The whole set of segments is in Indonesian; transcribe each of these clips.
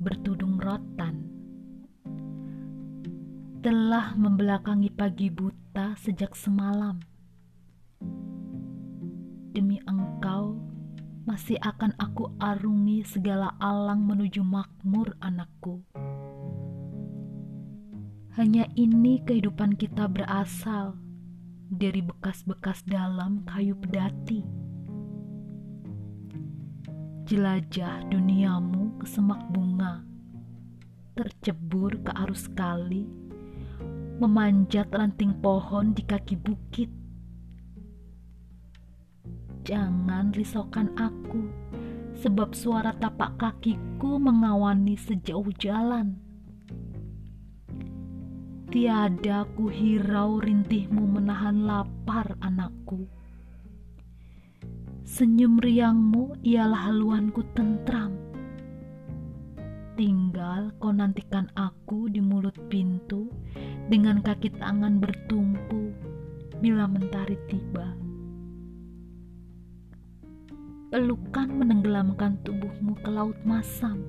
bertudung rotan telah membelakangi pagi buta sejak semalam. Demi engkau, masih akan aku arungi segala alang menuju makmur anakku. Hanya ini kehidupan kita berasal dari bekas-bekas dalam kayu pedati. Jelajah duniamu ke semak bunga, tercebur ke arus kali, memanjat ranting pohon di kaki bukit. Jangan risaukan aku, sebab suara tapak kakiku mengawani sejauh jalan Tiada ku hirau rintihmu menahan lapar anakku. Senyum riangmu ialah haluanku tentram. Tinggal kau nantikan aku di mulut pintu dengan kaki tangan bertumpu bila mentari tiba. Pelukan menenggelamkan tubuhmu ke laut masam.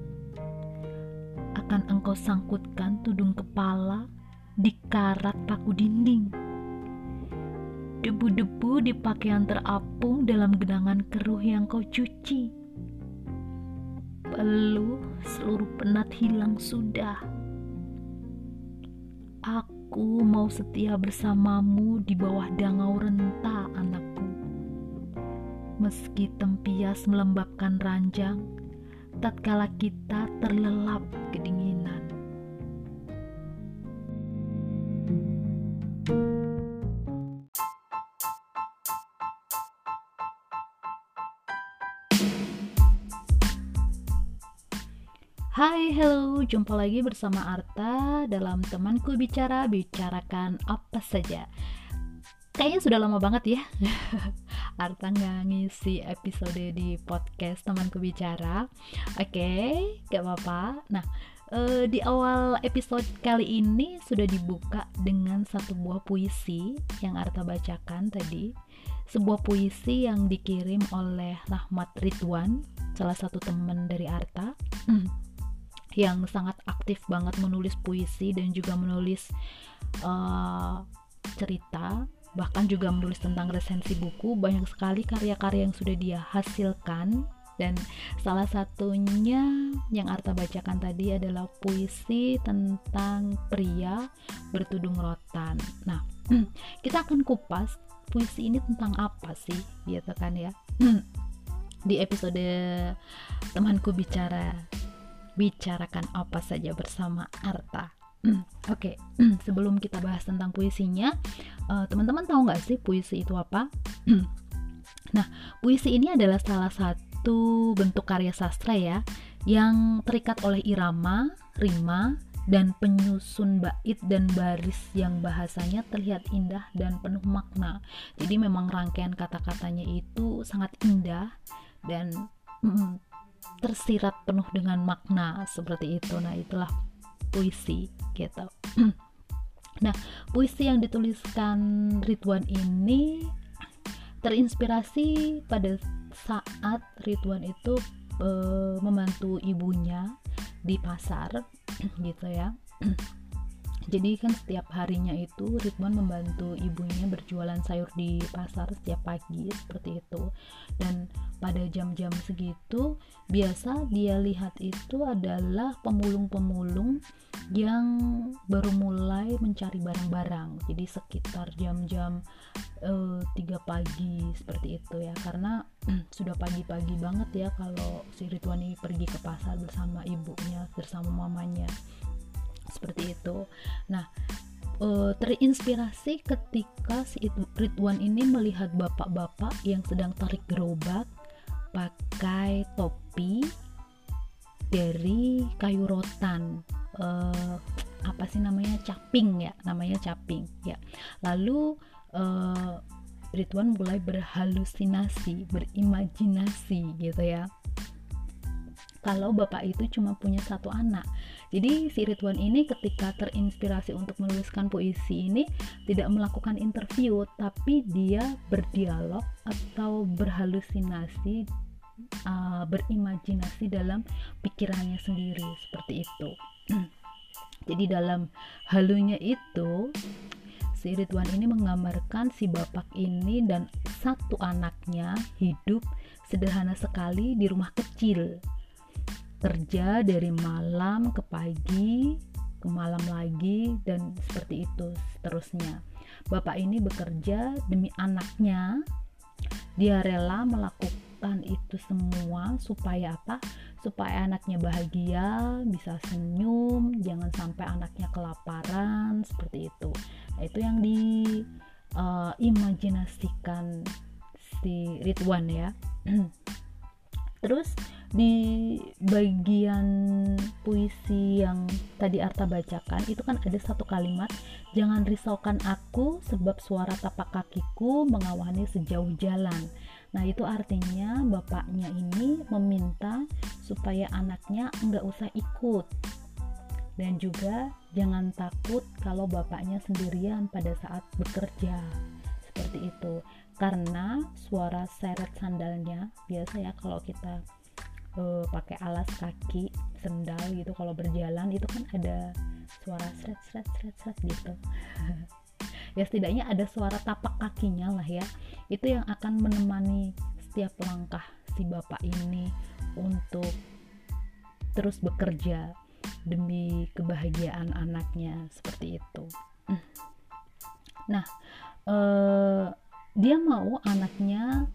Akan engkau sangkutkan tudung kepala di karat paku dinding. Debu-debu di pakaian terapung dalam genangan keruh yang kau cuci. Peluh seluruh penat hilang sudah. Aku mau setia bersamamu di bawah dangau renta anakku. Meski tempias melembabkan ranjang, tatkala kita terlelap kedinginan. Hai, hello, jumpa lagi bersama Arta dalam temanku bicara bicarakan apa saja. Kayaknya sudah lama banget ya, Arta nggak ngisi episode di podcast temanku bicara. Oke, okay, gak apa-apa. Nah, uh, di awal episode kali ini sudah dibuka dengan satu buah puisi yang Arta bacakan tadi. Sebuah puisi yang dikirim oleh Rahmat Ridwan, salah satu teman dari Arta. yang sangat aktif banget menulis puisi dan juga menulis uh, cerita bahkan juga menulis tentang resensi buku banyak sekali karya-karya yang sudah dia hasilkan dan salah satunya yang Arta bacakan tadi adalah puisi tentang pria bertudung rotan. Nah, kita akan kupas puisi ini tentang apa sih, gitu kan ya? Di episode temanku bicara bicarakan apa saja bersama Arta. Hmm, Oke, okay. sebelum kita bahas tentang puisinya, uh, teman-teman tahu nggak sih puisi itu apa? nah, puisi ini adalah salah satu bentuk karya sastra ya, yang terikat oleh irama, rima, dan penyusun bait dan baris yang bahasanya terlihat indah dan penuh makna. Jadi memang rangkaian kata-katanya itu sangat indah dan mm, tersirat penuh dengan makna seperti itu. Nah itulah puisi gitu. Nah puisi yang dituliskan Ridwan ini terinspirasi pada saat Ridwan itu e, membantu ibunya di pasar gitu ya jadi kan setiap harinya itu Ridwan membantu ibunya berjualan sayur di pasar setiap pagi seperti itu. Dan pada jam-jam segitu biasa dia lihat itu adalah pemulung-pemulung yang baru mulai mencari barang-barang. Jadi sekitar jam-jam uh, pagi seperti itu ya. Karena sudah pagi-pagi banget ya kalau si Ridwan ini pergi ke pasar bersama ibunya bersama mamanya seperti itu. Nah uh, terinspirasi ketika si Ridwan ini melihat bapak-bapak yang sedang tarik gerobak pakai topi dari kayu rotan. Uh, apa sih namanya? Caping ya namanya caping ya. Lalu uh, Ridwan mulai berhalusinasi berimajinasi gitu ya. Kalau bapak itu cuma punya satu anak. Jadi si Ridwan ini ketika terinspirasi untuk menuliskan puisi ini tidak melakukan interview, tapi dia berdialog atau berhalusinasi uh, berimajinasi dalam pikirannya sendiri seperti itu. Jadi dalam halunya itu si Ridwan ini menggambarkan si bapak ini dan satu anaknya hidup sederhana sekali di rumah kecil kerja dari malam ke pagi ke malam lagi dan seperti itu seterusnya. Bapak ini bekerja demi anaknya. Dia rela melakukan itu semua supaya apa? Supaya anaknya bahagia bisa senyum jangan sampai anaknya kelaparan seperti itu. Nah, itu yang diimajinasikan uh, si Ridwan ya terus di bagian puisi yang tadi Arta bacakan itu kan ada satu kalimat jangan risaukan aku sebab suara tapak kakiku mengawani sejauh jalan. Nah itu artinya bapaknya ini meminta supaya anaknya nggak usah ikut. Dan juga jangan takut kalau bapaknya sendirian pada saat bekerja seperti itu. Karena suara seret sandalnya biasa ya kalau kita uh, pakai alas kaki sendal gitu kalau berjalan itu kan ada suara seret seret seret seret gitu. Ya setidaknya ada suara tapak kakinya lah ya. Itu yang akan menemani setiap langkah si bapak ini untuk terus bekerja demi kebahagiaan anaknya seperti itu. Nah eh, dia mau anaknya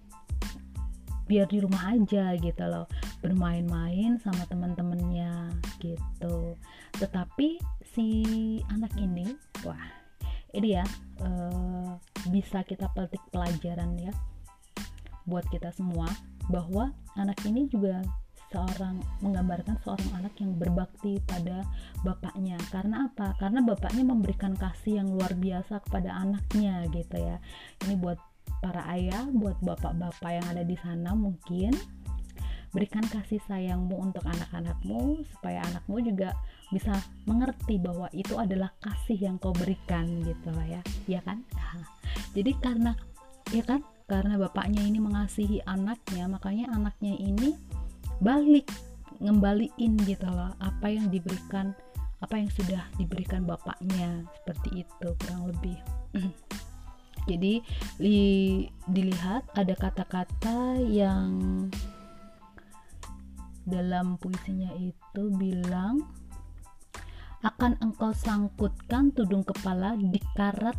biar di rumah aja gitu loh. Bermain-main sama teman-temannya gitu. Tetapi si anak ini wah ini ya uh, bisa kita petik pelajaran ya buat kita semua bahwa anak ini juga seorang menggambarkan seorang anak yang berbakti pada bapaknya. Karena apa? Karena bapaknya memberikan kasih yang luar biasa kepada anaknya gitu ya. Ini buat para ayah, buat bapak-bapak yang ada di sana mungkin. Berikan kasih sayangmu untuk anak-anakmu supaya anakmu juga bisa mengerti bahwa itu adalah kasih yang kau berikan gitu lah ya. Ya kan? Jadi karena ya kan? Karena bapaknya ini mengasihi anaknya makanya anaknya ini balik ngembaliin gitu loh apa yang diberikan apa yang sudah diberikan bapaknya seperti itu kurang lebih. Jadi li, dilihat ada kata-kata yang dalam puisinya itu bilang akan engkau sangkutkan tudung kepala di karat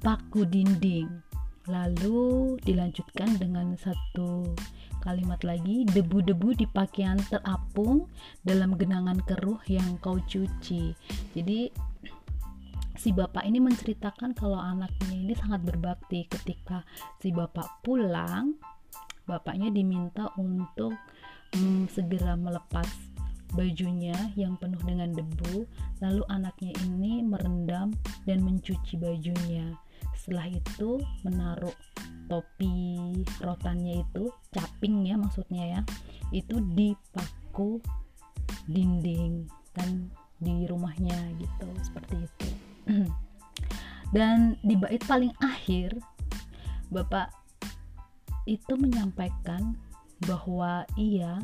paku dinding lalu dilanjutkan dengan satu kalimat lagi debu-debu di pakaian terapung dalam genangan keruh yang kau cuci. Jadi si bapak ini menceritakan kalau anaknya ini sangat berbakti. Ketika si bapak pulang bapaknya diminta untuk hmm, segera melepas bajunya yang penuh dengan debu. Lalu anaknya ini merendam dan mencuci bajunya. Setelah itu menaruh topi rotannya itu caping ya maksudnya ya itu di paku dinding kan di rumahnya gitu seperti itu. Dan di bait paling akhir Bapak itu menyampaikan bahwa ia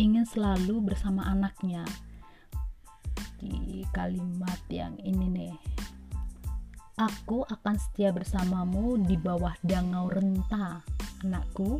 ingin selalu bersama anaknya. Di kalimat yang ini nih Aku akan setia bersamamu di bawah dangau renta, anakku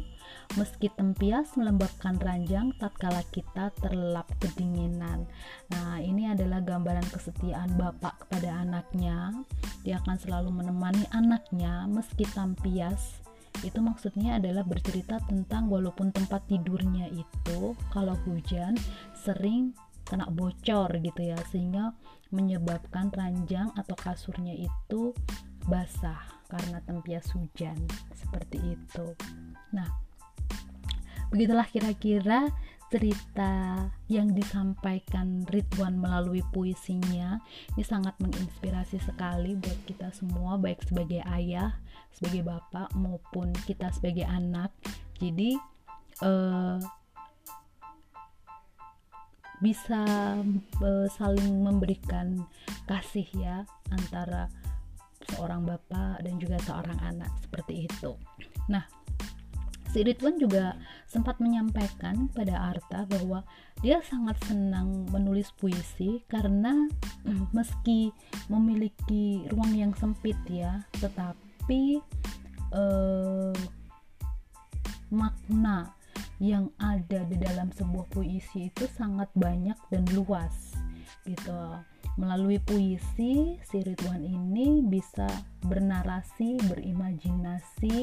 meski tempias melembabkan ranjang tatkala kita terlelap kedinginan. Nah, ini adalah gambaran kesetiaan bapak kepada anaknya. Dia akan selalu menemani anaknya meski tampias. Itu maksudnya adalah bercerita tentang walaupun tempat tidurnya itu kalau hujan sering kena bocor gitu ya sehingga menyebabkan ranjang atau kasurnya itu basah karena tempias hujan seperti itu. Nah, Begitulah kira-kira cerita yang disampaikan Ridwan melalui puisinya ini sangat menginspirasi sekali buat kita semua baik sebagai ayah, sebagai bapak maupun kita sebagai anak. Jadi uh, bisa uh, saling memberikan kasih ya antara seorang bapak dan juga seorang anak seperti itu. Nah, si Ridwan juga sempat menyampaikan pada Arta bahwa dia sangat senang menulis puisi karena meski memiliki ruang yang sempit ya tetapi eh, makna yang ada di dalam sebuah puisi itu sangat banyak dan luas gitu. Melalui puisi si Ridwan ini bisa bernarasi berimajinasi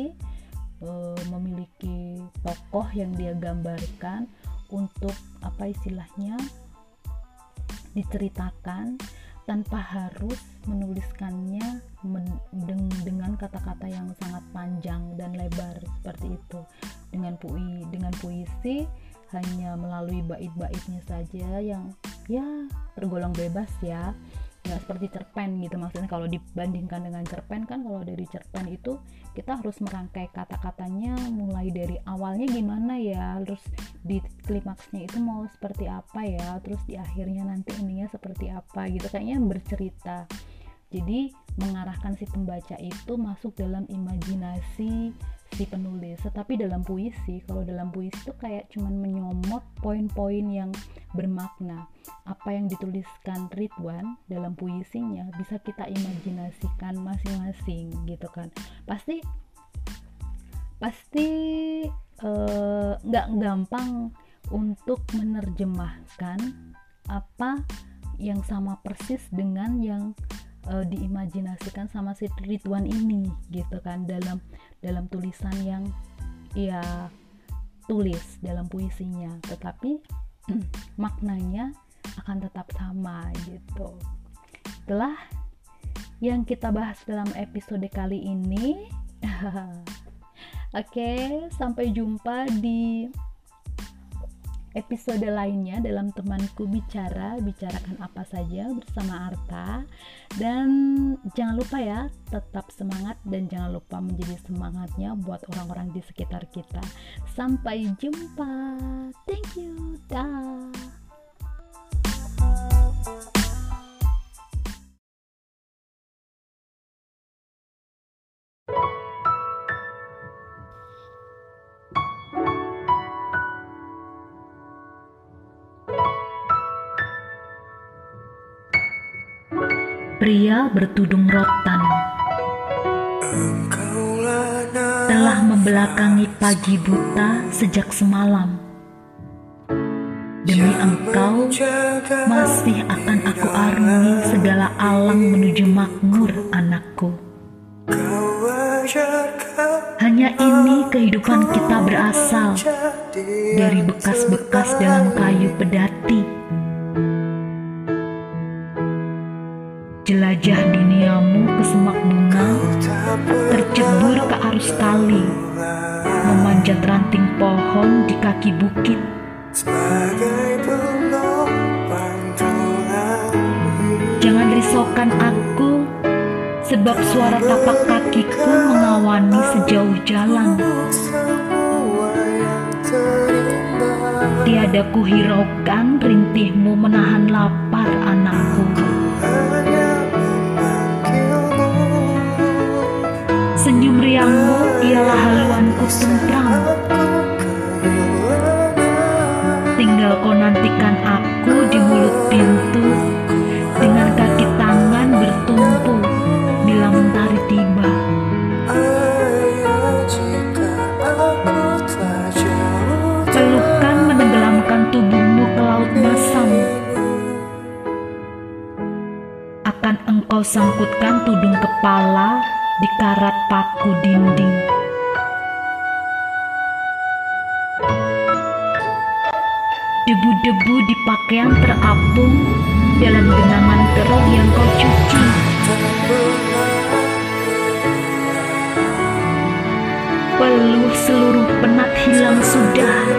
e, memiliki tokoh yang dia gambarkan untuk apa istilahnya diceritakan tanpa harus menuliskannya men dengan kata-kata yang sangat panjang dan lebar seperti itu. Dengan pui dengan puisi hanya melalui bait-baitnya saja yang ya tergolong bebas ya nggak seperti cerpen gitu. Maksudnya kalau dibandingkan dengan cerpen kan kalau dari cerpen itu kita harus merangkai kata-katanya mulai dari awalnya gimana ya terus di klimaksnya itu mau seperti apa ya terus di akhirnya nanti ininya seperti apa gitu. Kayaknya bercerita. Jadi mengarahkan si pembaca itu masuk dalam imajinasi si penulis. Tetapi dalam puisi kalau dalam puisi itu kayak cuman menyomot poin-poin yang bermakna. Apa yang dituliskan Ridwan dalam puisinya bisa kita imajinasikan masing-masing gitu kan. Pasti pasti eh, nggak uh, gampang untuk menerjemahkan apa yang sama persis dengan yang uh, diimajinasikan sama si Ridwan ini gitu kan. Dalam dalam tulisan yang ia tulis dalam puisinya. Tetapi maknanya akan tetap sama gitu. Itulah yang kita bahas dalam episode kali ini oke sampai jumpa di episode lainnya dalam temanku bicara bicarakan apa saja bersama Arta. Dan jangan lupa ya tetap semangat dan jangan lupa menjadi semangatnya buat orang-orang di sekitar kita. Sampai jumpa. Thank you. Dah Pria bertudung rotan telah membelakangi pagi buta sejak semalam. Demi engkau, masih akan aku arungi segala alang menuju makmur anakku. Hanya ini kehidupan kita berasal dari bekas-bekas dalam kayu pedati tali, memanjat ranting pohon di kaki bukit. Jangan risaukan aku, sebab suara tapak kakiku mengawani sejauh jalan. Tiada kuhiraukan rintihmu menahan lapar anakku. Senyum riangmu ialah haluanku tentram Tinggal kau nantikan aku di mulut pintu Dengan kaki tangan bertumpu bila mentari tiba. Pelukan menenggelamkan tubuhmu ke laut masam. Akan engkau sangkutkan tudung kepala di karat paku dinding. Debu-debu di pakaian terapung dalam genangan keruh yang kau cuci. Peluh seluruh penat hilang sudah.